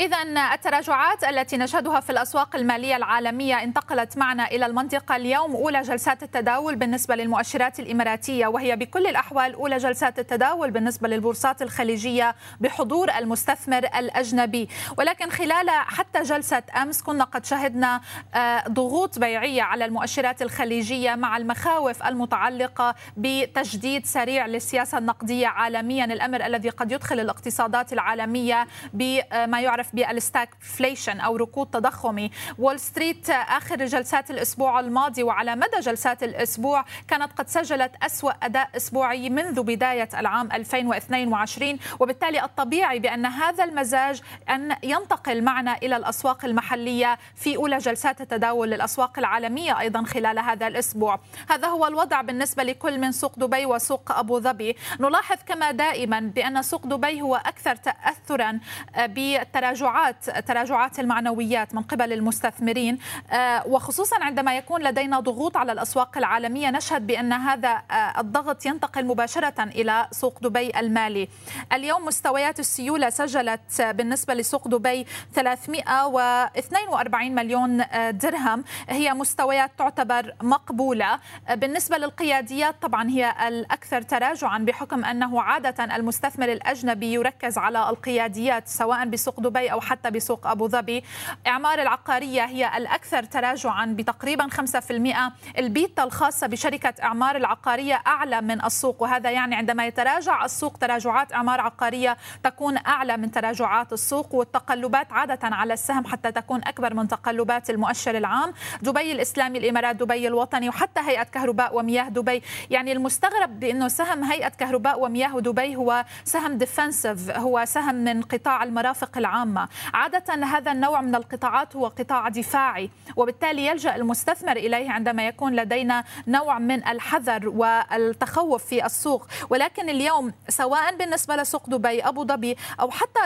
إذا التراجعات التي نشهدها في الأسواق المالية العالمية انتقلت معنا إلى المنطقة اليوم أولى جلسات التداول بالنسبة للمؤشرات الإماراتية وهي بكل الأحوال أولى جلسات التداول بالنسبة للبورصات الخليجية بحضور المستثمر الأجنبي. ولكن خلال حتى جلسة أمس كنا قد شهدنا آه، ضغوط بيعية على المؤشرات الخليجية مع المخاوف المتعلقة بتشديد سريع للسياسة النقدية عالميا الأمر الذي قد يدخل الاقتصادات العالمية بما يعرف بال stagflation أو ركود تضخمي. وول ستريت آخر جلسات الأسبوع الماضي وعلى مدى جلسات الأسبوع كانت قد سجلت أسوأ أداء أسبوعي منذ بداية العام 2022 وبالتالي الطبيعي بأن هذا المزاج أن ينتقل معنا إلى الأسواق المحلية في أولى جلسات التداول للأسواق العالمية أيضا خلال هذا الأسبوع. هذا هو الوضع بالنسبة لكل من سوق دبي وسوق أبو ظبي. نلاحظ كما دائما بأن سوق دبي هو أكثر تاثرا بالتراجع تراجعات تراجعات المعنويات من قبل المستثمرين. آه، وخصوصا عندما يكون لدينا ضغوط على الأسواق العالمية نشهد بأن هذا آه، الضغط ينتقل مباشرة إلى سوق دبي المالي. اليوم مستويات السيولة سجلت بالنسبة لسوق دبي 342 مليون آه، درهم. هي مستويات تعتبر مقبولة. بالنسبة للقياديات طبعا هي الأكثر تراجعا بحكم أنه عادة المستثمر الأجنبي يركز على القياديات سواء بسوق دبي دبي أو حتى بسوق أبو ظبي إعمار العقارية هي الأكثر تراجعا بتقريبا 5% البيتا الخاصة بشركة إعمار العقارية أعلى من السوق وهذا يعني عندما يتراجع السوق تراجعات إعمار عقارية تكون أعلى من تراجعات السوق والتقلبات عادة على السهم حتى تكون أكبر من تقلبات المؤشر العام. دبي الإسلامي الإمارات دبي الوطني وحتى هيئة كهرباء ومياه دبي. يعني المستغرب بأنه سهم هيئة كهرباء ومياه دبي هو سهم defensive هو سهم من قطاع المرافق العامة العامة. عادة هذا النوع من القطاعات هو قطاع دفاعي وبالتالي يلجأ المستثمر إليه عندما يكون لدينا نوع من الحذر والتخوف في السوق. ولكن اليوم سواء بالنسبة لسوق دبي أبو ظبي أو حتى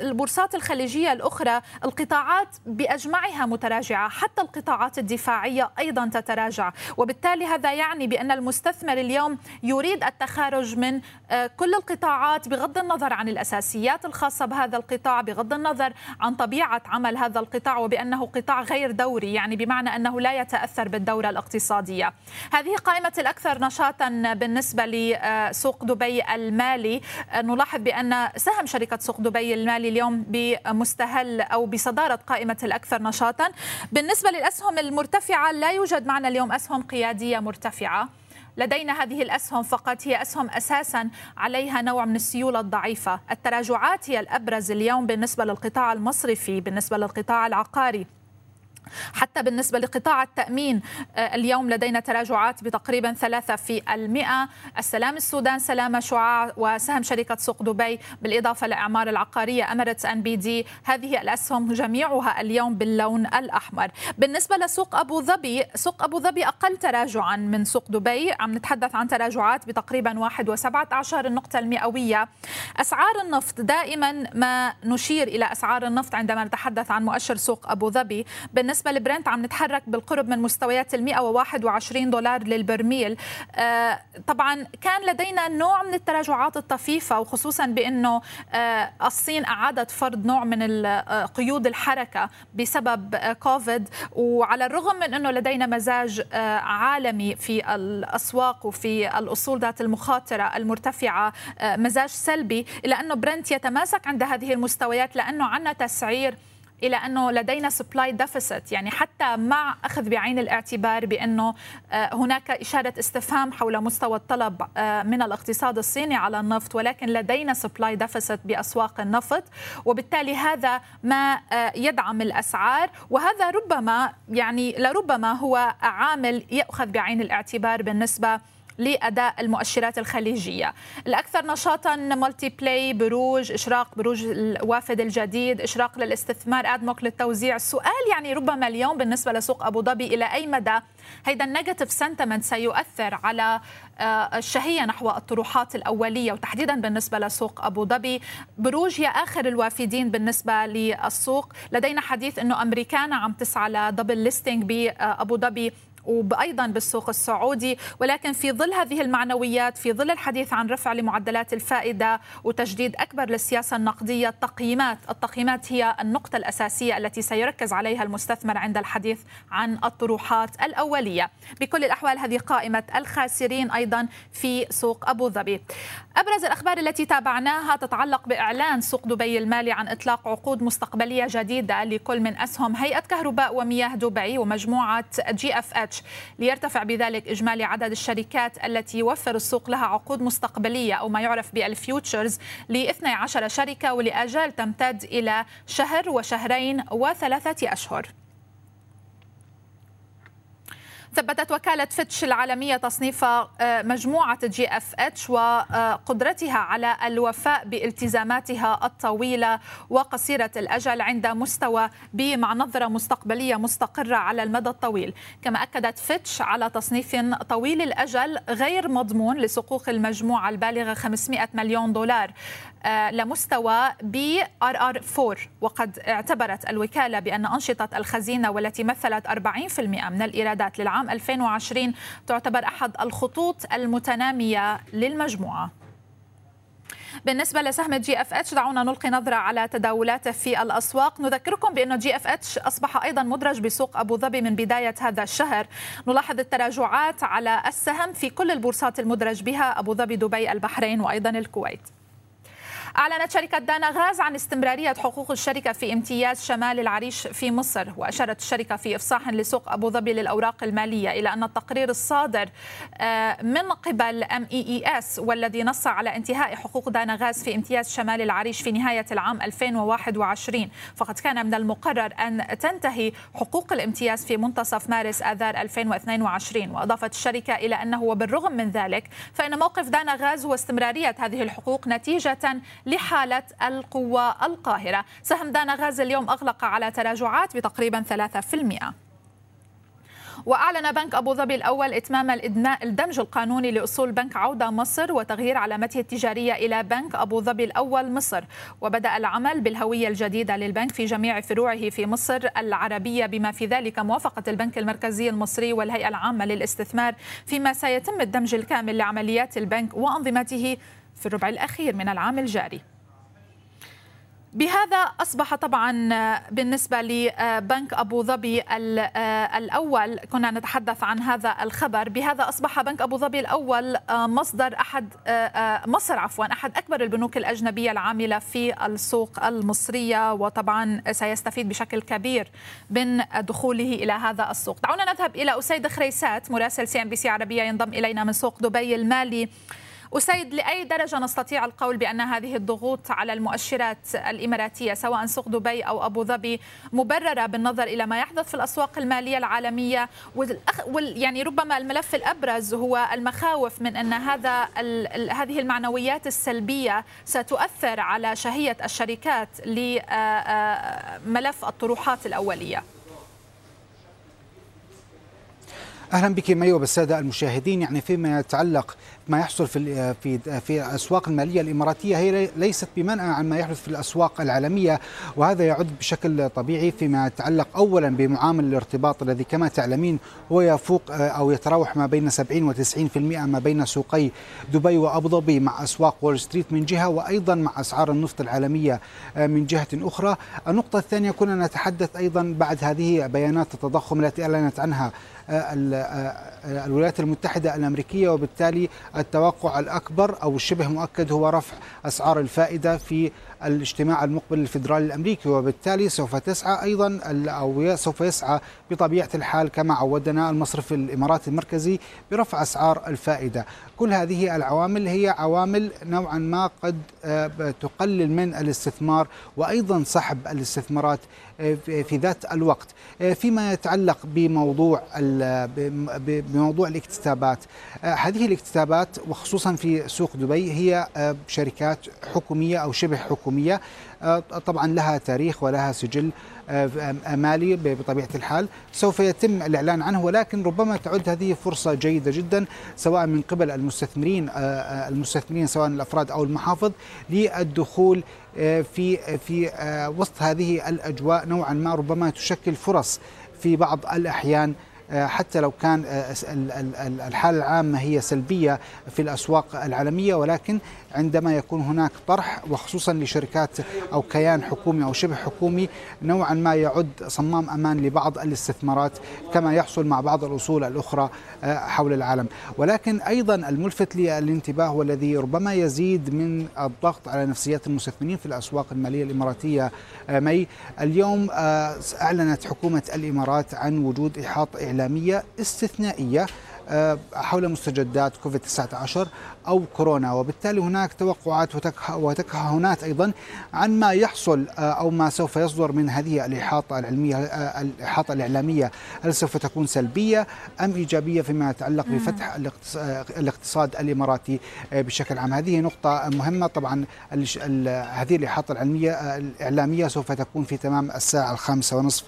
البورصات الخليجية الأخرى القطاعات بأجمعها متراجعة حتى القطاعات الدفاعية أيضا تتراجع. وبالتالي هذا يعني بأن المستثمر اليوم يريد التخارج من آه، كل القطاعات بغض النظر عن الأساسيات الخاصة بهذا القطاع بغض النظر النظر عن طبيعة عمل هذا القطاع وبأنه قطاع غير دوري يعني بمعنى أنه لا يتأثر بالدورة الاقتصادية. هذه قائمة الأكثر نشاطا بالنسبة لسوق دبي المالي نلاحظ بأن سهم شركة سوق دبي المالي اليوم بمستهل أو بصدارة قائمة الأكثر نشاطا. بالنسبة للأسهم المرتفعة لا يوجد معنا اليوم أسهم قيادية مرتفعة. لدينا هذه الأسهم فقط هي أسهم أساسا عليها نوع من السيولة الضعيفة. التراجعات هي الأبرز اليوم بالنسبة للقطاع المصرفي بالنسبة للقطاع العقاري. حتى بالنسبة لقطاع التأمين آه، اليوم لدينا تراجعات بتقريبا ثلاثة في المئة. السلام السودان سلامة شعاع وسهم شركة سوق دبي. بالإضافة لإعمار العقارية أمرت أن بي دي هذه الأسهم جميعها اليوم باللون الأحمر. بالنسبة لسوق أبو ظبي سوق أبو ظبي أقل تراجعا من سوق دبي. عم نتحدث عن تراجعات بتقريبا واحد وسبعة عشر النقطة المئوية. أسعار النفط دائما ما نشير إلى أسعار النفط عندما نتحدث عن مؤشر سوق أبو ظبي. بالنسبة بالنسبة لبرنت عم نتحرك بالقرب من مستويات ال 121 دولار للبرميل. آه، طبعا كان لدينا نوع من التراجعات الطفيفة وخصوصا بأنه آه، الصين أعادت فرض نوع من قيود الحركة بسبب كوفيد. وعلى الرغم من أنه لدينا مزاج آه، عالمي في الأسواق وفي الأصول ذات المخاطرة المرتفعة مزاج سلبي إلا أنه برنت يتماسك عند هذه المستويات لأنه عندنا تسعير إلى أنه لدينا supply deficit يعني حتى مع أخذ بعين الاعتبار بأنه آه، هناك اشاره استفهام حول مستوى الطلب آه، من الاقتصاد الصيني على النفط ولكن لدينا supply deficit بأسواق النفط وبالتالي هذا ما آه، يدعم الأسعار وهذا ربما يعني لربما هو عامل ياخذ بعين الاعتبار بالنسبة لأداء المؤشرات الخليجية. الأكثر نشاطا Multiply بروج إشراق بروج الوافد الجديد إشراق للاستثمار أدنوك للتوزيع. السؤال يعني ربما اليوم بالنسبة لسوق ابو ظبي إلى أي مدى هيدا ال negative sentiment سيؤثر على آه، الشهية نحو الطروحات الأولية؟ وتحديدا بالنسبة لسوق ابو ظبي بروج هي آخر الوافدين بالنسبة للسوق. لدينا حديث إنه امريكانا عم تسعى لدبل ليستنج بابو ظبي وأيضا بالسوق السعودي ولكن في ظل هذه المعنويات في ظل الحديث عن رفع لمعدلات الفائدة وتجديد أكبر للسياسة النقدية التقييمات التقييمات هي النقطة الأساسية التي سيركز عليها المستثمر عند الحديث عن الطروحات الأولية. بكل الأحوال هذه قائمة الخاسرين أيضا في سوق أبو ظبي. أبرز الأخبار التي تابعناها تتعلق بإعلان سوق دبي المالي عن إطلاق عقود مستقبلية جديدة لكل من أسهم هيئة كهرباء ومياه دبي ومجموعة GFH. ليرتفع بذلك إجمالي عدد الشركات التي يوفر السوق لها عقود مستقبلية أو ما يعرف بال futures ل 12 شركة ولآجال تمتد إلى شهر وشهرين وثلاثة أشهر. ثبتت وكالة فيتش العالمية تصنيف آه، مجموعة GFH وقدرتها على الوفاء بالتزاماتها الطويلة وقصيرة الأجل عند مستوى B مع نظرة مستقبلية مستقرة على المدى الطويل. كما أكدت فيتش على تصنيف طويل الأجل غير مضمون لصكوك المجموعة البالغة 500 مليون دولار. لمستوى B RR 4 وقد اعتبرت الوكالة بأن أنشطة الخزينة والتي مثلت 40% من الإيرادات للعام 2020 تعتبر أحد الخطوط المتنامية للمجموعة. بالنسبة لسهم GFH دعونا نلقي نظرة على تداولاته في الأسواق. نذكركم بأن GFH أصبح أيضا مدرج بسوق أبو ظبي من بداية هذا الشهر. نلاحظ التراجعات على السهم في كل البورصات المدرج بها أبو ظبي دبي البحرين وأيضا الكويت. أعلنت شركة دانا غاز عن استمرارية حقوق الشركة في امتياز شمال العريش في مصر وأشارت الشركة في إفصاح لسوق أبو ظبي للأوراق المالية إلى أن التقرير الصادر آه، من قبل MEES والذي نص على انتهاء حقوق دانا غاز في امتياز شمال العريش في نهاية العام 2021 فقد كان من المقرر أن تنتهي حقوق الامتياز في منتصف مارس آذار 2022 وأضافت الشركة إلى أنه وبالرغم من ذلك فإن موقف دانا غاز هو استمرارية هذه الحقوق نتيجة لحالة القوة القاهرة. سهم دانا غاز اليوم أغلق على تراجعات بتقريبا 3% وأعلن بنك أبو ظبي الأول إتمام الدمج القانوني لأصول بنك عودة مصر وتغيير علامته التجارية إلى بنك أبو ظبي الأول مصر. وبدأ العمل بالهوية الجديدة للبنك في جميع فروعه في مصر العربية بما في ذلك موافقة البنك المركزي المصري والهيئة العامة للاستثمار فيما سيتم الدمج الكامل لعمليات البنك وأنظمته في الربع الأخير من العام الجاري. بهذا أصبح طبعا بالنسبة لبنك أبو ظبي الأول كنا نتحدث عن هذا الخبر. بهذا أصبح بنك أبو ظبي الأول مصدر أحد مصر عفوا أحد أكبر البنوك الأجنبية العاملة في السوق المصرية. وطبعا سيستفيد بشكل كبير من دخوله إلى هذا السوق. دعونا نذهب إلى أسيد خريسات مراسل CNBC عربية ينضم إلينا من سوق دبي المالي. أسيد لأي درجة نستطيع القول بأن هذه الضغوط على المؤشرات الإماراتية سواء سوق دبي أو أبو ظبي مبررة بالنظر إلى ما يحدث في الأسواق المالية العالمية؟ وال يعني ربما الملف الأبرز هو المخاوف من أن هذا هذه المعنويات السلبية ستؤثر على شهية الشركات لملف الطروحات الأولية. أهلا بك مي وبالساده المشاهدين يعني فيما يتعلق ما يحصل في في في الأسواق المالية الإماراتية هي ليست بمنأى عن ما يحدث في الأسواق العالمية وهذا يعد بشكل طبيعي فيما يتعلق اولا بمعامل الارتباط الذي كما تعلمين هو يفوق أو يتراوح ما بين 70 و90% ما بين سوقي دبي وابو ظبي مع أسواق وول ستريت من جهة وأيضا مع أسعار النفط العالمية من جهة أخرى. النقطة الثانية كنا نتحدث أيضا بعد هذه بيانات التضخم التي أعلنت عنها الولايات المتحدة الأمريكية وبالتالي التوقع الأكبر أو الشبه مؤكد هو رفع أسعار الفائدة في الاجتماع المقبل الفيدرالي الأمريكي وبالتالي سوف تسعى أيضا أو سوف يسعى بطبيعة الحال كما عودنا المصرف الاماراتي المركزي برفع أسعار الفائدة، كل هذه العوامل هي عوامل نوعا ما قد آه، تقلل من الاستثمار وأيضا سحب الاستثمارات آه، في ذات الوقت. آه، فيما يتعلق بموضوع بموضوع الاكتتابات. هذه الاكتتابات وخصوصا في سوق دبي هي شركات حكومية أو شبه حكوميه طبعا لها تاريخ ولها سجل مالي بطبيعة الحال. سوف يتم الإعلان عنه ولكن ربما تعد هذه فرصة جيدة جدا سواء من قبل المستثمرين المستثمرين سواء الأفراد أو المحافظ للدخول في في وسط هذه الأجواء نوعا ما ربما تشكل فرص في بعض الأحيان حتى لو كان الحالة العامة هي سلبية في الأسواق العالمية ولكن عندما يكون هناك طرح وخصوصا لشركات أو كيان حكومي أو شبه حكومي نوعا ما يعد صمام أمان لبعض الاستثمارات كما يحصل مع بعض الأصول الأخرى حول العالم. ولكن أيضا الملفت للانتباه والذي ربما يزيد من الضغط على نفسيات المستثمرين في الأسواق المالية الإماراتية مي اليوم أعلنت حكومة الإمارات عن وجود إحاطة إعلامية استثنائية آه، حول مستجدات كوفيد 19 أو كورونا. وبالتالي هناك توقعات وتكهنات أيضا عن ما يحصل آه، أو ما سوف يصدر من هذه الإحاطة العلمية آه، الإحاطة الإعلامية. هل سوف تكون سلبية أم إيجابية فيما يتعلق بفتح الاقتصاد الإماراتي بشكل عام؟ هذه نقطة مهمة. طبعا هذه الإحاطة العلمية الإعلامية سوف تكون في تمام الساعة الخامسة ونصف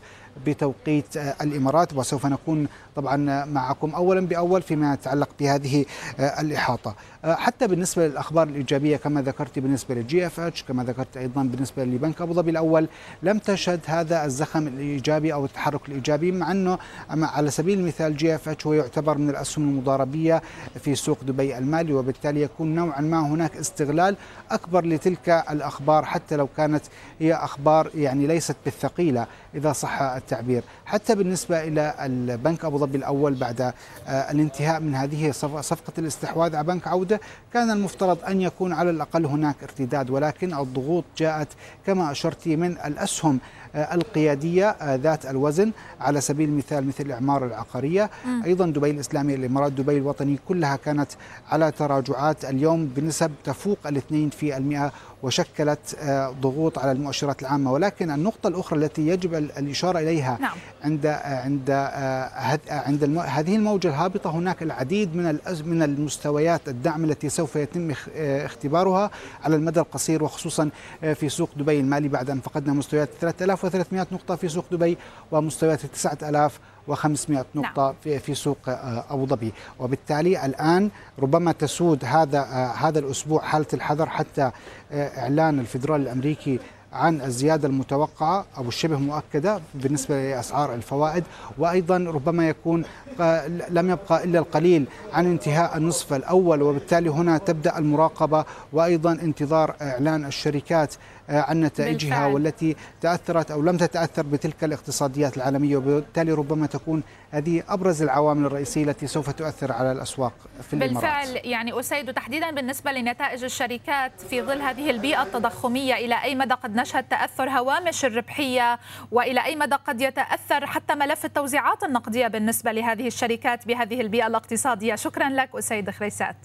بتوقيت الإمارات وسوف نكون طبعا معكم اولا بأول فيما يتعلق بهذه الإحاطة. حتى بالنسبة للأخبار الإيجابية كما ذكرت بالنسبة لل GFH كما ذكرت أيضا بالنسبة لبنك أبو ظبي الأول لم تشهد هذا الزخم الإيجابي أو التحرك الإيجابي مع أنه على سبيل المثال GFH هو يعتبر من الأسهم المضاربية في سوق دبي المالي وبالتالي يكون نوعا ما هناك استغلال أكبر لتلك الأخبار حتى لو كانت هي أخبار يعني ليست بالثقيلة إذا صح التعبير. حتى بالنسبة إلى البنك أبو ظبي الأول بعد آه، الانتهاء من هذه صفقة الاستحواذ على بنك عوده كان المفترض أن يكون على الأقل هناك ارتداد ولكن الضغوط جاءت كما أشرت من الأسهم آه، القيادية آه، ذات الوزن على سبيل المثال مثل الإعمار العقارية. أيضا دبي الإسلامية الإمارات دبي الوطني كلها كانت على تراجعات. اليوم بنسب تفوق الاثنين في المئة وشكلت آه، ضغوط على المؤشرات العامة ولكن النقطة الأخرى التي يجب الإشارة إليها نعم. عند عند عند هذه الموجة الهابطة هناك العديد من من المستويات الدعم التي سوف يتم اختبارها على المدى القصير وخصوصا في سوق دبي المالي بعد أن فقدنا مستويات 3000 1300 نقطة في سوق دبي ومستويات 9500 نقطة نعم. في في سوق آه، أبو ظبي. وبالتالي الآن ربما تسود هذا آه، هذا الأسبوع حالة الحذر حتى آه، إعلان الفدرالي الأمريكي عن الزيادة المتوقعة أو الشبه مؤكدة بالنسبة لأسعار الفوائد. وأيضا ربما يكون لم يبقى إلا القليل عن انتهاء النصف الأول. وبالتالي هنا تبدأ المراقبة. وأيضا انتظار إعلان الشركات عن نتائجها بالفعل. والتي تأثرت أو لم تتأثر بتلك الاقتصاديات العالمية وبالتالي ربما تكون هذه أبرز العوامل الرئيسية التي سوف تؤثر على الأسواق في الإمارات. بالفعل يعني أسيد تحديدا بالنسبة لنتائج الشركات في ظل هذه البيئة التضخمية. إلى أي مدى قد نشهد تأثر هوامش الربحية؟ وإلى أي مدى قد يتأثر حتى ملف التوزيعات النقدية بالنسبة لهذه الشركات بهذه البيئة الاقتصادية؟ شكرا لك أسيد خريسات.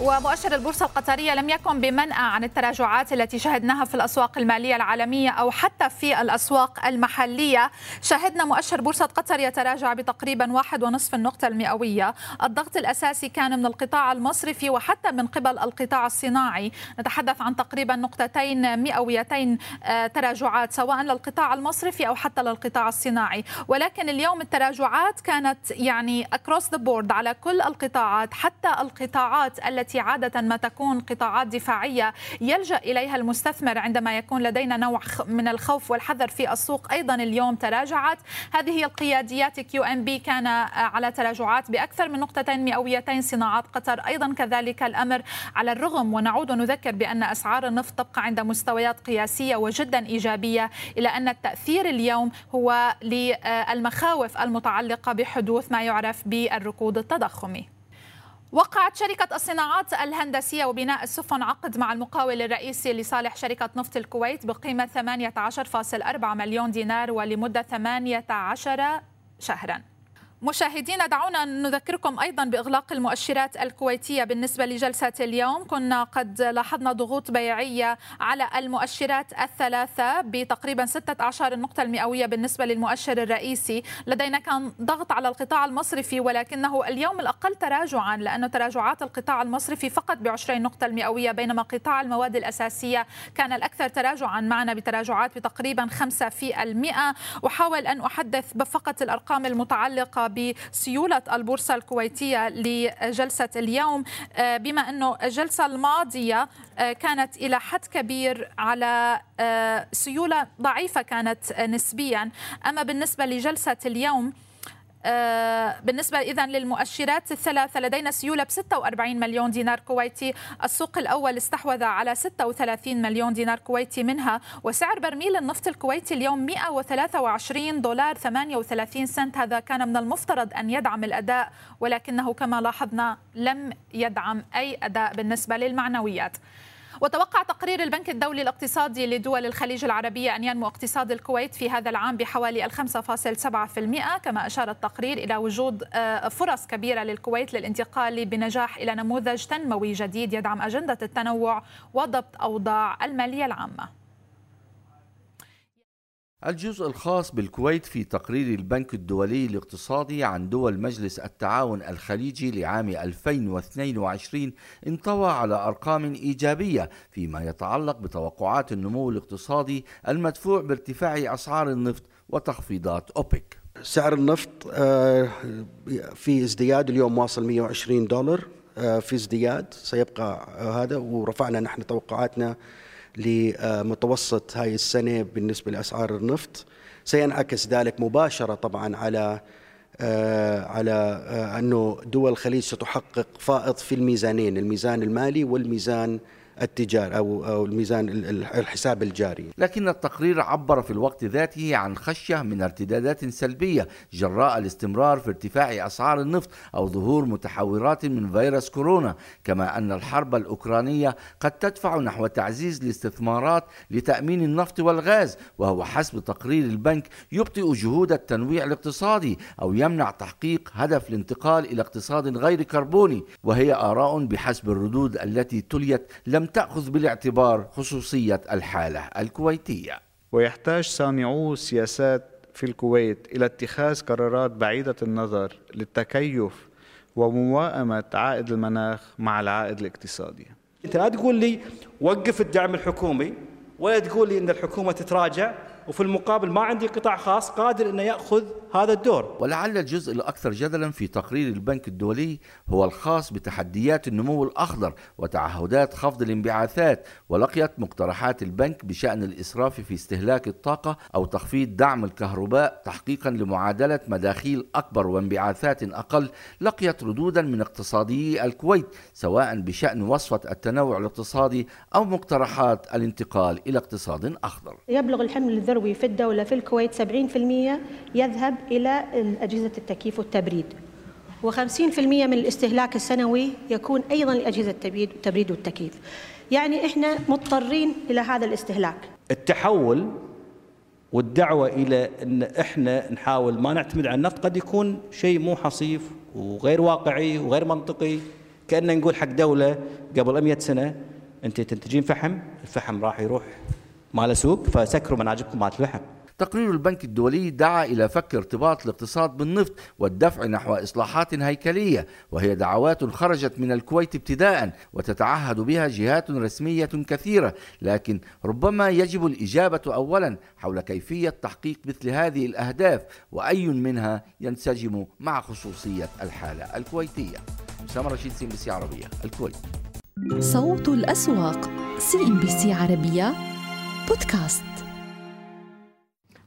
ومؤشر البورصة القطرية لم يكن بمنأى عن التراجعات التي شهدناها في الأسواق المالية العالمية أو حتى في الأسواق المحلية. شهدنا مؤشر بورصة قطر يتراجع بتقريبا واحد ونصف النقطة المئوية. الضغط الأساسي كان من القطاع المصرفي وحتى من قبل القطاع الصناعي. نتحدث عن تقريبا نقطتين مئويتين آه، تراجعات سواء للقطاع المصرفي أو حتى للقطاع الصناعي. ولكن اليوم التراجعات كانت يعني أكروس ذا بورد على كل القطاعات حتى القطاعات التي عادة ما تكون قطاعات دفاعية يلجأ إليها المستثمر عندما يكون لدينا نوع من الخوف والحذر في السوق. أيضا اليوم تراجعت هذه القياديات. QNB كان على تراجعات بأكثر من نقطتين مئويتين صناعات قطر. أيضا كذلك الأمر على الرغم ونعود ونذكر بأن أسعار النفط تبقى عند مستويات قياسية وجدا إيجابية إلا أن التأثير اليوم هو للمخاوف المتعلقة بحدوث ما يعرف بالركود التضخمي. وقعت شركة الصناعات الهندسية وبناء السفن عقد مع المقاول الرئيسي لصالح شركة نفط الكويت بقيمة 18.4 مليون دينار ولمدة 18 شهراً. مشاهدينا دعونا نذكركم أيضا بإغلاق المؤشرات الكويتية بالنسبة لجلسة اليوم. كنا قد لاحظنا ضغوط بيعية على المؤشرات الثلاثة بتقريبا 16 النقطة المئوية بالنسبة للمؤشر الرئيسي. لدينا كان ضغط على القطاع المصرفي ولكنه اليوم الأقل تراجعا لأنه تراجعات القطاع المصرفي فقط ب 20 نقطة المئوية بينما قطاع المواد الأساسية كان الأكثر تراجعا. معنا بتراجعات بتقريبا 5 في المئة. أحاول أن أحدث بفقط الأرقام المتعلقة بسيولة البورصة الكويتية لجلسة اليوم. آه، بما أنه الجلسة الماضية آه، كانت إلى حد كبير على آه، سيولة ضعيفة كانت نسبيا. أما بالنسبة لجلسة اليوم بالنسبة إذا للمؤشرات الثلاثة لدينا سيولة ب 46 مليون دينار كويتي. السوق الأول استحوذ على 36 مليون دينار كويتي منها وسعر برميل النفط الكويتي اليوم 123 دولار 38 سنت. هذا كان من المفترض أن يدعم الأداء ولكنه كما لاحظنا لم يدعم أي أداء بالنسبة للمعنويات. وتوقع تقرير البنك الدولي الاقتصادي لدول الخليج العربية أن ينمو اقتصاد الكويت في هذا العام بحوالي 5.7% كما أشار التقرير إلى وجود آه، فرص كبيرة للكويت للانتقال بنجاح إلى نموذج تنموي جديد يدعم أجندة التنوع وضبط أوضاع المالية العامة. الجزء الخاص بالكويت في تقرير البنك الدولي الاقتصادي عن دول مجلس التعاون الخليجي لعام 2022 انطوى على أرقام إيجابية فيما يتعلق بتوقعات النمو الاقتصادي المدفوع بارتفاع أسعار النفط وتخفيضات أوبك. سعر النفط آه، في ازدياد اليوم واصل 120 دولار آه، في ازدياد سيبقى هذا ورفعنا نحن توقعاتنا لمتوسط هاي السنة بالنسبة لأسعار النفط. سينعكس ذلك مباشرة طبعا على آه، على آه، أنه دول الخليج ستحقق فائض في الميزانين الميزان المالي والميزان التجار أو, أو الميزان الحساب الجاري. لكن التقرير عبر في الوقت ذاته عن خشية من ارتدادات سلبية جراء الاستمرار في ارتفاع أسعار النفط أو ظهور متحورات من فيروس كورونا كما أن الحرب الأوكرانية قد تدفع نحو تعزيز الاستثمارات لتأمين النفط والغاز وهو حسب تقرير البنك يبطئ جهود التنويع الاقتصادي أو يمنع تحقيق هدف الانتقال إلى اقتصاد غير كربوني وهي آراء بحسب الردود التي تليت لم لم تأخذ بالاعتبار خصوصية الحالة الكويتية. ويحتاج صانعو السياسات في الكويت إلى اتخاذ قرارات بعيدة النظر للتكيف وموائمة عائد المناخ مع العائد الاقتصادي. أنت لا تقول لي وقف الدعم الحكومي ولا تقول لي إن الحكومة تتراجع. وفي المقابل ما عندي قطاع خاص قادر إنه يأخذ هذا الدور. ولعل الجزء الأكثر جدلا في تقرير البنك الدولي هو الخاص بتحديات النمو الأخضر وتعهدات خفض الانبعاثات ولقيت مقترحات البنك بشأن الإسراف في استهلاك الطاقة أو تخفيض دعم الكهرباء تحقيقا لمعادلة مداخيل أكبر وانبعاثات أقل لقيت ردودا من اقتصاديي الكويت سواء بشأن وصفة التنوع الاقتصادي أو مقترحات الانتقال إلى اقتصاد أخضر. يبلغ الحمل الذروي في الدولة في الكويت 70% يذهب إلى أجهزة التكييف والتبريد و50% من الاستهلاك السنوي يكون أيضا لأجهزة التبريد والتكييف. يعني إحنا مضطرين إلى هذا الاستهلاك. التحول والدعوة إلى أن إحنا نحاول ما نعتمد على النفط قد يكون شيء مو حصيف وغير واقعي وغير منطقي. كأننا نقول حق دولة قبل 100 سنة أنت تنتجين فحم الفحم راح يروح مال سوق فسكروا مناجمكم مالت اللحم. تقرير البنك الدولي دعا إلى فك ارتباط الاقتصاد بالنفط والدفع نحو إصلاحات هيكلية وهي دعوات خرجت من الكويت ابتداء وتتعهد بها جهات رسمية كثيرة لكن ربما يجب الإجابة أولا حول كيفية تحقيق مثل هذه الأهداف وأي منها ينسجم مع خصوصية الحالة الكويتية. أسامة رشيد CNBC عربية الكويت. صوت الأسواق CNBC عربية بودكاست.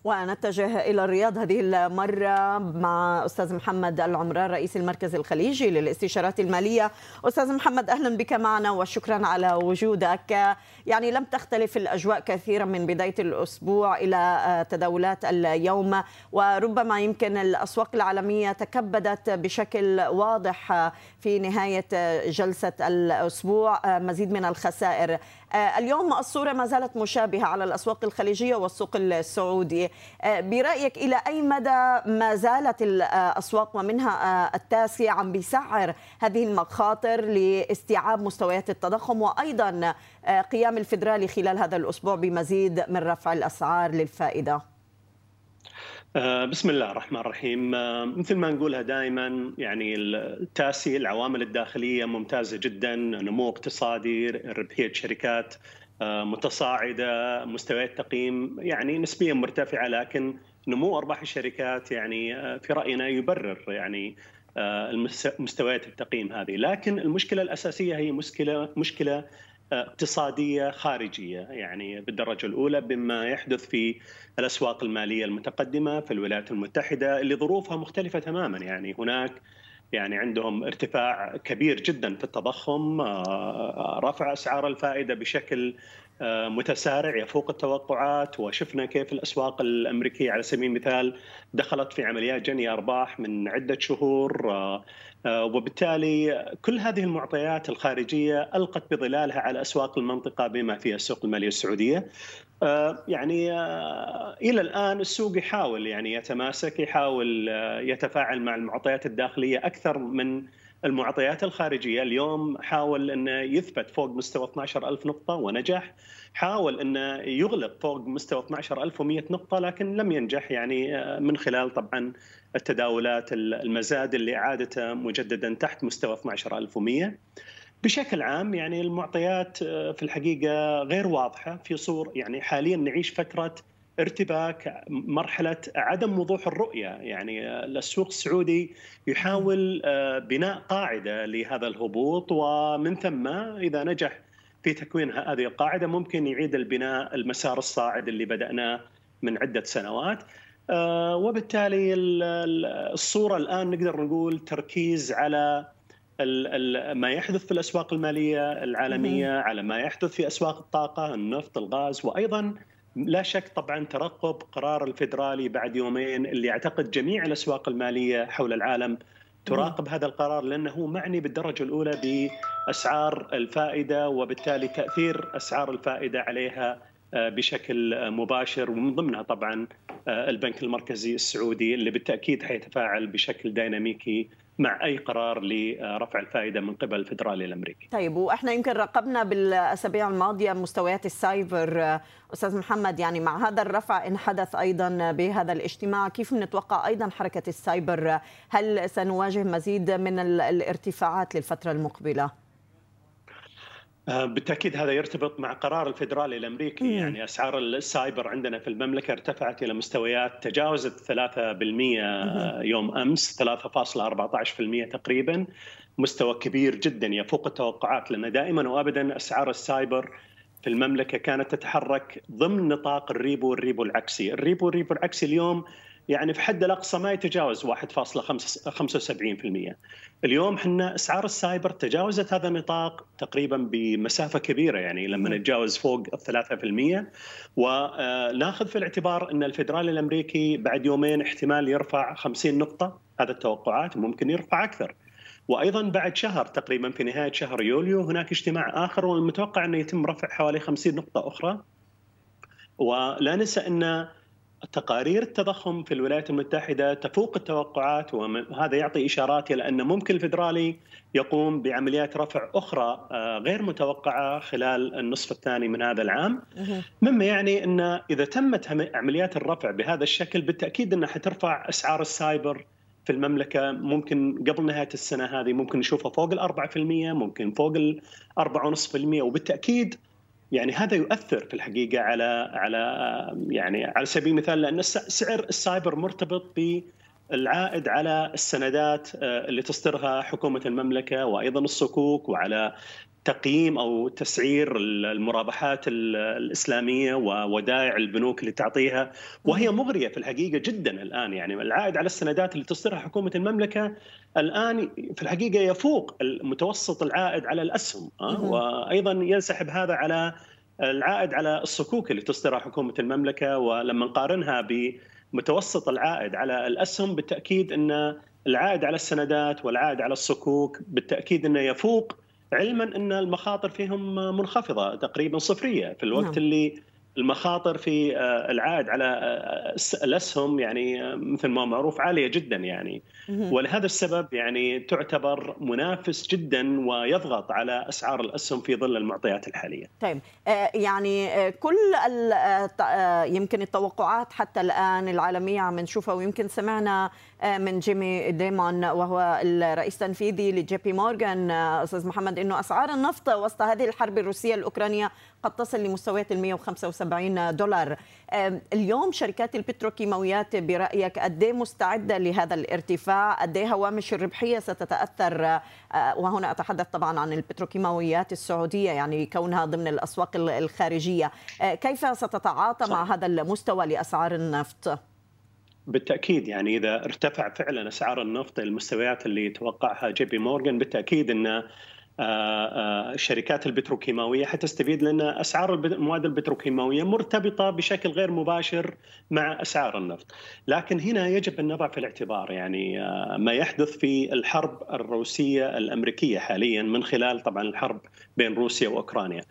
ونتجه إلى الرياض هذه المرة مع أستاذ محمد العمران رئيس المركز الخليجي للاستشارات المالية. أستاذ محمد أهلا بك معنا وشكرا على وجودك. يعني لم تختلف الأجواء كثيرا من بداية الأسبوع إلى تداولات اليوم وربما يمكن الأسواق العالمية تكبدت بشكل واضح في نهاية جلسة الأسبوع مزيد من الخسائر. آه، اليوم الصورة ما زالت مشابهة على الأسواق الخليجية والسوق السعودي. آه، برأيك إلى أي مدى ما زالت الأسواق ومنها آه، التاسع عم بيسعر هذه المخاطر لاستيعاب مستويات التضخم وأيضا قيام الفدرالي خلال هذا الأسبوع بمزيد من رفع الأسعار للفائدة؟ آه، بسم الله الرحمن الرحيم. آه، مثل ما نقولها دائما يعني التاسي العوامل الداخلية ممتازة جدا نمو اقتصادي ربحية شركات. آه، متصاعدة مستويات تقييم يعني نسبيا مرتفعة لكن نمو أرباح الشركات يعني في رأينا يبرر يعني مستويات التقييم هذه. لكن المشكلة الأساسية هي مشكلة مشكلة اقتصادية خارجية يعني بالدرجة الأولى بما يحدث في الأسواق المالية المتقدمة في الولايات المتحدة اللي ظروفها مختلفة تماما يعني. هناك يعني عندهم ارتفاع كبير جدا في التضخم رفع أسعار الفائدة بشكل متسارع يفوق التوقعات. وشفنا كيف الأسواق الأمريكية على سبيل المثال دخلت في عمليات جني أرباح من عدة شهور وبالتالي كل هذه المعطيات الخارجية ألقت بظلالها على أسواق المنطقة بما فيها السوق المالية السعودية. يعني إلى الآن السوق يحاول يعني يتماسك يحاول يتفاعل مع المعطيات الداخلية أكثر من المعطيات الخارجية. اليوم حاول إنه يثبت فوق مستوى 12000 نقطة ونجح حاول إنه يغلق فوق مستوى 12100 نقطة لكن لم ينجح يعني من خلال طبعا التداولات المزاد اللي اعادته مجددا تحت مستوى 12100 بشكل عام يعني المعطيات في الحقيقة غير واضحة في صور. يعني حاليا نعيش فترة ارتباك مرحلة عدم وضوح الرؤية. يعني السوق السعودي يحاول بناء قاعدة لهذا الهبوط ومن ثم إذا نجح في تكوين هذه القاعدة ممكن يعيد البناء المسار الصاعد اللي بداناه من عدة سنوات. وبالتالي الصورة الآن نقدر نقول تركيز على ما يحدث في الأسواق المالية العالمية على ما يحدث في أسواق الطاقة النفط الغاز وأيضا لا شك طبعا ترقب قرار الفدرالي بعد يومين اللي اعتقد جميع الأسواق المالية حول العالم تراقب هذا القرار لأنه معني بالدرجة الأولى بأسعار الفائدة وبالتالي تأثير أسعار الفائدة عليها بشكل مباشر ومن ضمنها طبعا البنك المركزي السعودي اللي بالتأكيد حيتفاعل بشكل ديناميكي مع أي قرار لرفع الفائدة من قبل الفدرالي الأمريكي. طيب وإحنا يمكن راقبنا بالأسابيع الماضية مستويات السايبر أستاذ محمد يعني مع هذا الرفع إن حدث أيضا بهذا الاجتماع كيف نتوقع أيضا حركة ال SAIBOR هل سنواجه مزيد من الارتفاعات للفترة المقبلة؟ بالتأكيد هذا يرتبط مع قرار الفدرالي الأمريكي. مم. يعني أسعار ال SAIBOR عندنا في المملكة ارتفعت إلى مستويات تجاوزت 3% يوم أمس 3.14% تقريبا. مستوى كبير جدا يفوق التوقعات لأن دائما وابدا أسعار ال SAIBOR في المملكة كانت تتحرك ضمن نطاق الريبو والريبو العكسي، الريبو والريبو العكسي اليوم يعني في حد الأقصى ما يتجاوز 1.75% اليوم إحنا أسعار ال SAIBOR تجاوزت هذا النطاق تقريبا بمسافة كبيرة يعني لما نتجاوز فوق ال 3% وناخذ في الاعتبار إن الفدرالي الأمريكي بعد يومين احتمال يرفع 50 نقطة. هذا التوقعات ممكن يرفع أكثر. وأيضا بعد شهر تقريبا في نهاية شهر يوليو هناك اجتماع آخر والمتوقع إنه يتم رفع حوالي 50 نقطة أخرى. ولا ننسى إن تقارير التضخم في الولايات المتحدة تفوق التوقعات وهذا يعطي إشارات إلى أن ممكن الفدرالي يقوم بعمليات رفع أخرى غير متوقعة خلال النصف الثاني من هذا العام. مما يعني أن إذا تمت عمليات الرفع بهذا الشكل بالتأكيد أنها حترفع أسعار السايبر في المملكة. ممكن قبل نهاية السنة هذه ممكن نشوفها فوق الأربعة في المية ممكن فوق الأربعة ونصف في المية وبالتأكيد يعني هذا يؤثر في الحقيقة على على يعني على سبيل المثال لأن سعر السايبر مرتبط بالعائد على السندات اللي تصدرها حكومة المملكة وأيضا الصكوك وعلى تقييم أو تسعير المرابحات الإسلامية وودائع البنوك اللي تعطيها. وهي مغرية في الحقيقة جدا الآن. يعني العائد على السندات اللي تصدرها حكومة المملكة الآن في الحقيقة يفوق متوسط العائد على الأسهم وأيضا ينسحب هذا على العائد على الصكوك اللي تصدرها حكومة المملكة. ولما نقارنها بمتوسط العائد على الأسهم بالتأكيد إن العائد على السندات والعائد على الصكوك بالتأكيد إنه يفوق علما إن المخاطر فيهم منخفضة تقريبا صفرية في الوقت نعم. اللي المخاطر في العائد على الاسهم يعني مثل ما معروف عالية جدا يعني ولهذا السبب يعني تعتبر منافس جدا ويضغط على أسعار الأسهم في ظل المعطيات الحالية. طيب يعني كل يمكن التوقعات حتى الآن العالمية عم نشوفها ويمكن سمعنا من جيمي ديمون وهو الرئيس التنفيذي لجي بي مورغان أستاذ محمد إنه أسعار النفط وسط هذه الحرب الروسية الأوكرانية قد تصل لمستويات ال 175 170 دولار اليوم شركات البتروكيماويات برأيك قد إيه مستعدة لهذا الارتفاع قد إيه هوامش الربحية ستتأثر آه، وهنا أتحدث طبعا عن البتروكيماويات السعودية يعني كونها ضمن الأسواق الخارجية آه، كيف ستتعاطى صح. مع هذا المستوى لأسعار النفط؟ بالتأكيد يعني إذا ارتفع فعلا أسعار النفط المستويات اللي توقعها جي بي مورغان بالتأكيد إن الشركات البتروكيماوية حتستفيد لأن أسعار المواد البتروكيماوية مرتبطة بشكل غير مباشر مع أسعار النفط، لكن هنا يجب أن نضع في الاعتبار يعني ما يحدث في الحرب الروسية الأمريكية حاليا من خلال طبعا الحرب بين روسيا وأوكرانيا.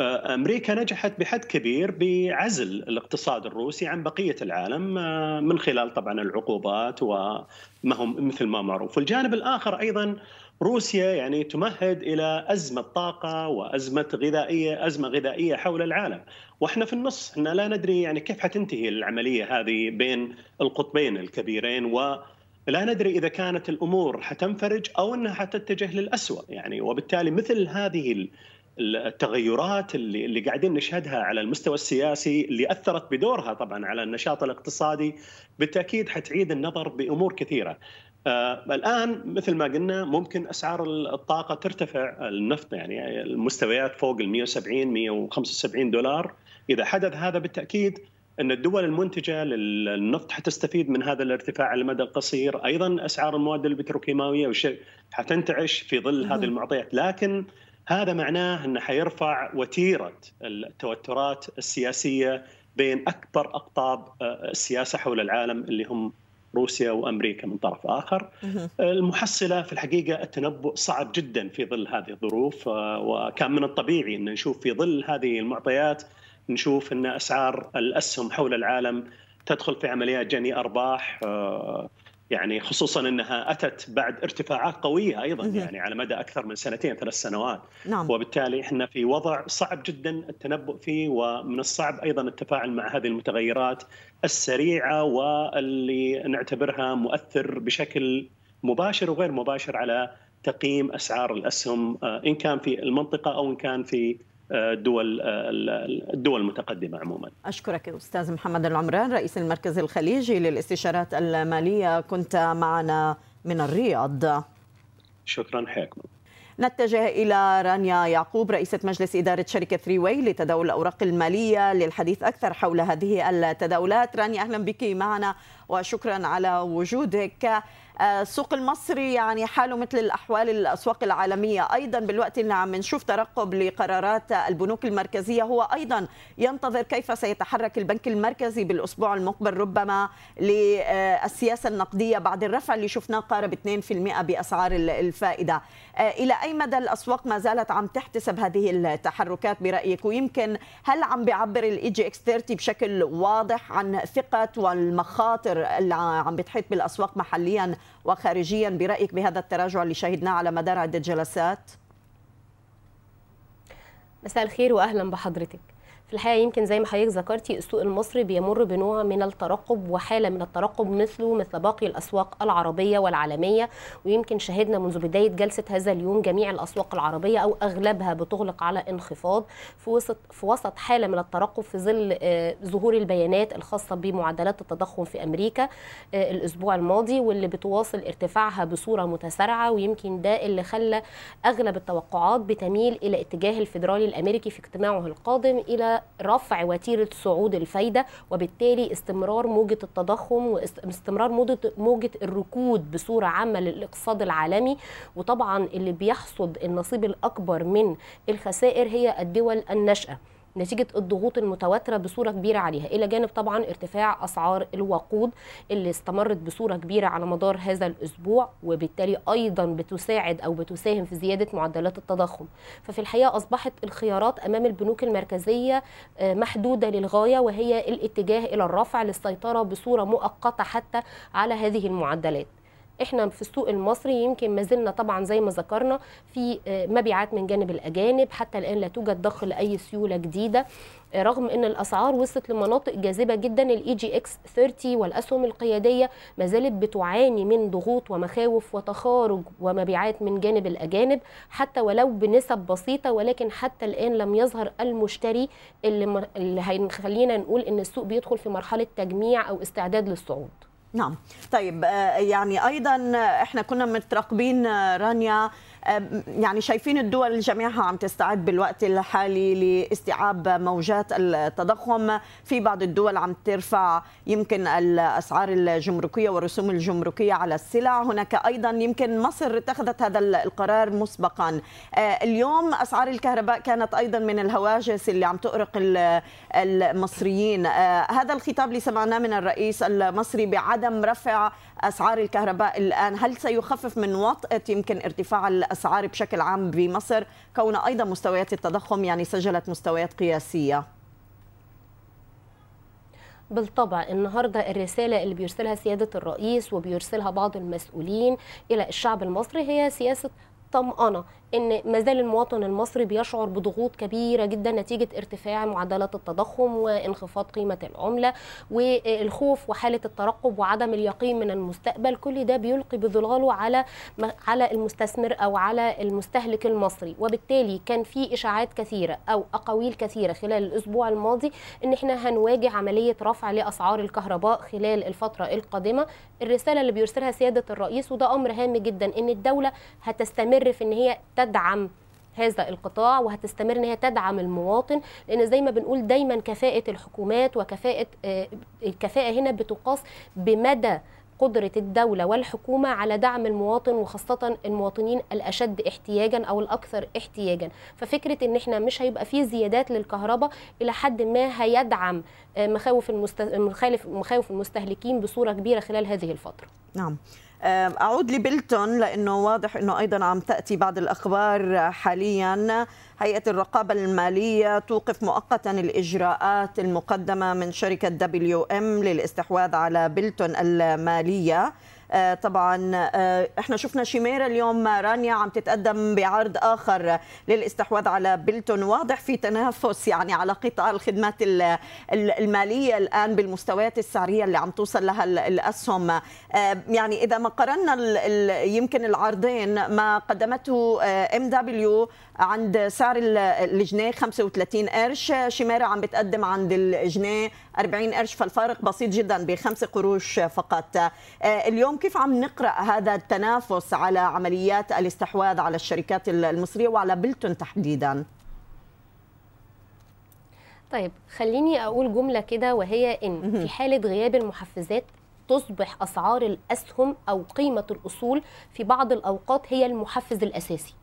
أمريكا نجحت بحد كبير بعزل الاقتصاد الروسي عن بقية العالم من خلال طبعا العقوبات وما هم مثل ما معروف، والجانب الآخر أيضا روسيا يعني تمهد إلى أزمة طاقة وأزمة غذائية أزمة غذائية حول العالم. وإحنا في النص إحنا لا ندري يعني كيف حتنتهي العملية هذه بين القطبين الكبيرين و لا ندري إذا كانت الأمور حتنفرج أو إنها حتتجه للاسوء يعني وبالتالي مثل هذه التغيرات اللي اللي قاعدين نشهدها على المستوى السياسي اللي أثرت بدورها طبعا على النشاط الاقتصادي بالتأكيد حتعيد النظر بأمور كثيرة. آه الآن مثل ما قلنا ممكن أسعار الطاقة ترتفع النفط يعني المستويات فوق ال 170 175 دولار. إذا حدث هذا بالتأكيد أن الدول المنتجة للنفط حتستفيد من هذا الارتفاع على المدى القصير، أيضا أسعار المواد البتروكيماوية حتنتعش في ظل هذه المعطيات، لكن هذا معناه انه حيرفع وتيرة التوترات السياسية بين أكبر أقطاب آه، السياسة حول العالم اللي هم روسيا وأمريكا من طرف آخر. المحصلة في الحقيقة التنبؤ صعب جدا في ظل هذه الظروف آه، وكان من الطبيعي أن نشوف في ظل هذه المعطيات نشوف أن أسعار الأسهم حول العالم تدخل في عمليات جني أرباح آه، يعني خصوصا إنها أتت بعد ارتفاعات قوية أيضا يعني على مدى أكثر من سنتين ثلاث سنوات نعم. وبالتالي إحنا في وضع صعب جدا التنبؤ فيه ومن الصعب أيضا التفاعل مع هذه المتغيرات السريعة واللي نعتبرها مؤثر بشكل مباشر وغير مباشر على تقييم أسعار الأسهم آه، إن كان في المنطقة أو إن كان في الدول الدول المتقدمة عموما. أشكرك أستاذ محمد العمران رئيس المركز الخليجي للاستشارات المالية كنت معنا من الرياض. شكرا حياكم. نتجه إلى رانيا يعقوب رئيسة مجلس إدارة شركة ثري واي لتداول الأوراق المالية للحديث أكثر حول هذه التداولات رانيا أهلا بك معنا وشكرا على وجودك السوق المصري يعني حاله مثل الأحوال الأسواق العالمية. أيضا بالوقت اللي عم نشوف ترقب لقرارات البنوك المركزية. هو أيضا ينتظر كيف سيتحرك البنك المركزي بالأسبوع المقبل ربما للسياسة النقدية بعد الرفع اللي شفناه قارب 2% بأسعار الفائدة. إلى أي مدى الأسواق ما زالت عم تحتسب هذه التحركات برأيك ويمكن هل عم بيعبر ال EGX 30 بشكل واضح عن ثقة والمخاطر اللي عم بتحيط بالأسواق محليا وخارجيا برأيك بهذا التراجع اللي شهدناه على مدار عدة جلسات؟ مساء الخير وأهلا بحضرتك في الحقيقة يمكن زي ما حضرتك ذكرتي السوق المصري بيمر بنوع من الترقب وحالة من الترقب مثله مثل باقي الأسواق العربية والعالمية. ويمكن شهدنا منذ بداية جلسة هذا اليوم جميع الأسواق العربية أو أغلبها بتغلق على انخفاض في وسط في وسط حالة من الترقب في ظل آه، ظهور البيانات الخاصة بمعدلات التضخم في أمريكا آه، الأسبوع الماضي واللي بتواصل ارتفاعها بصورة متسارعة. ويمكن ده اللي خلى أغلب التوقعات بتميل إلى اتجاه الفيدرالي الأمريكي في اجتماعه القادم إلى رفع وتيرة صعود الفايدة وبالتالي استمرار موجة التضخم واستمرار موجة الركود بصورة عامة للإقتصاد العالمي. وطبعا اللي بيحصد النصيب الأكبر من الخسائر هي الدول الناشئة. نتيجة الضغوط المتواترة بصورة كبيرة عليها. إلى جانب طبعا ارتفاع أسعار الوقود اللي استمرت بصورة كبيرة على مدار هذا الأسبوع وبالتالي أيضا بتساعد أو بتساهم في زيادة معدلات التضخم. ففي الحقيقة أصبحت الخيارات أمام البنوك المركزية آه، محدودة للغاية وهي الاتجاه إلى الرفع للسيطرة بصورة مؤقتة حتى على هذه المعدلات. إحنا في السوق المصري يمكن ما زلنا طبعا زي ما ذكرنا في آه، مبيعات من جانب الأجانب حتى الآن لا توجد ضخ لأي سيولة جديدة. آه، رغم إن الأسعار وصلت لمناطق جاذبة جدا ال EGX 30 والأسهم القيادية ما زالت بتعاني من ضغوط ومخاوف وتخارج ومبيعات من جانب الأجانب حتى ولو بنسب بسيطة ولكن حتى الآن لم يظهر المشتري اللي, اللي هيخلينا نقول إن السوق بيدخل في مرحلة تجميع أو استعداد للصعود. نعم. طيب آه، يعني أيضا آه، إحنا كنا مترقبين آه، رانيا يعني شايفين الدول جميعها عم تستعد بالوقت الحالي لاستيعاب موجات التضخم. في بعض الدول عم ترفع يمكن الأسعار الجمركية والرسوم الجمركية على السلع. هناك أيضا يمكن مصر اتخذت هذا القرار مسبقا. آه، اليوم أسعار الكهرباء كانت أيضا من الهواجس اللي عم تؤرق ال- المصريين. آه، هذا الخطاب اللي سمعناه من الرئيس المصري بعدم رفع أسعار الكهرباء الآن. هل سيخفف من وطأة يمكن ارتفاع الأسعار بشكل عام بمصر كون أيضا مستويات التضخم يعني سجلت مستويات قياسية؟ بالطبع النهارده الرسالة اللي بيرسلها سيادة الرئيس وبيرسلها بعض المسؤولين إلى الشعب المصري هي سياسة طمأنة. إن ما زال المواطن المصري بيشعر بضغوط كبيرة جدا نتيجة ارتفاع معدلات التضخم وانخفاض قيمة العملة والخوف وحالة الترقب وعدم اليقين من المستقبل. كل ده بيلقي بظلاله على على المستثمر أو على المستهلك المصري. وبالتالي كان في إشاعات كثيرة أو أقاويل كثيرة خلال الأسبوع الماضي إن إحنا هنواجه عملية رفع لأسعار الكهرباء خلال الفترة القادمة. الرسالة اللي بيرسلها سيادة الرئيس وده أمر هام جدا إن الدولة هتستمر في إن هي تدعم هذا القطاع وهتستمر إن هي تدعم المواطن لأن زي ما بنقول دايما كفاءة الحكومات وكفاءة آه، الكفاءة هنا بتقاس بمدى قدرة الدولة والحكومة على دعم المواطن وخاصة المواطنين الأشد احتياجا أو الأكثر احتياجا. ففكرة إن إحنا مش هيبقى فيه زيادات للكهرباء إلى حد ما هيدعم آه، مخاوف المست... مخالف مخاوف المستهلكين بصورة كبيرة خلال هذه الفترة. نعم. أعود لبلتون لأنه واضح أنه أيضا عم تأتي بعض الأخبار حاليا. هيئة الرقابة المالية توقف مؤقتا الإجراءات المقدمة من شركة WM للاستحواذ على بلتون المالية. طبعا آه، إحنا شفنا شيميرا اليوم رانيا عم تتقدم بعرض آخر للاستحواذ على بلتون واضح في تنافس يعني على قطاع الخدمات ال- ال- المالية الآن بالمستويات السعرية اللي عم توصل لها ال- الأسهم. آه، يعني إذا ما قارنا يمكن العرضين ما قدمته MW عند سعر ال- الجنيه 35 قرش. شيميرا عم بتقدم عند الجنيه 40 قرش فالفارق بسيط جدا بخمس قروش فقط. آه، اليوم كيف عم نقرأ هذا التنافس على عمليات الاستحواذ على الشركات المصرية وعلى بلتون تحديدا؟ طيب خليني أقول جملة كده وهي إن في حالة غياب المحفزات تصبح أسعار الأسهم أو قيمة الأصول في بعض الأوقات هي المحفز الأساسي.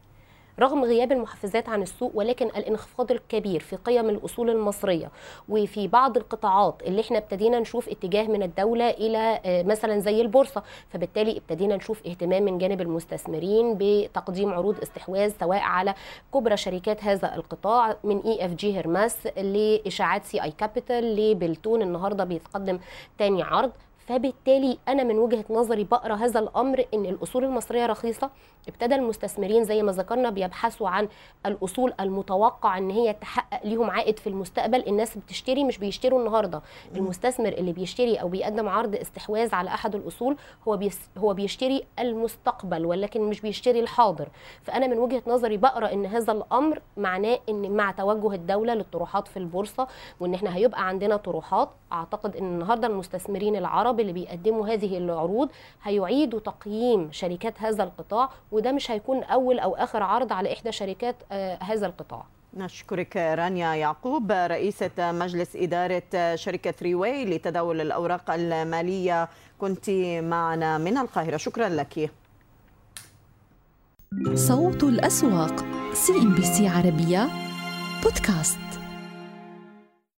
رغم غياب المحفزات عن السوق ولكن الانخفاض الكبير في قيم الأصول المصرية وفي بعض القطاعات اللي إحنا ابتدينا نشوف اتجاه من الدولة إلى آه، مثلا زي البورصة. فبالتالي ابتدينا نشوف اهتمام من جانب المستثمرين بتقديم عروض استحواذ سواء على كبرى شركات هذا القطاع من EFG Hermes لإشاعات CI Capital لبلتون. النهارده بيتقدم تاني عرض. فبالتالي أنا من وجهة نظري بقرأ هذا الأمر إن الأصول المصرية رخيصة ابتدى المستثمرين زي ما ذكرنا بيبحثوا عن الأصول المتوقع إن هي تحقق ليهم عائد في المستقبل الناس بتشتري مش بيشتروا النهارده. المستثمر اللي بيشتري أو بيقدم عرض استحواذ على أحد الأصول هو هو بيشتري المستقبل ولكن مش بيشتري الحاضر. فأنا من وجهة نظري بقرأ إن هذا الأمر معناه إن مع توجه الدولة للطروحات في البورصة وإن إحنا هيبقى عندنا طروحات أعتقد إن النهارده المستثمرين العرب اللي بيقدموا هذه العروض هيعيدوا تقييم شركات هذا القطاع وده مش هيكون أول أو آخر عرض على إحدى شركات آه، هذا القطاع. نشكرك رانيا يعقوب رئيسة مجلس إدارة شركة ثري واي لتداول الأوراق المالية. كنت معنا من القاهرة. شكرا لك. صوت الأسواق CNBC عربية بودكاست.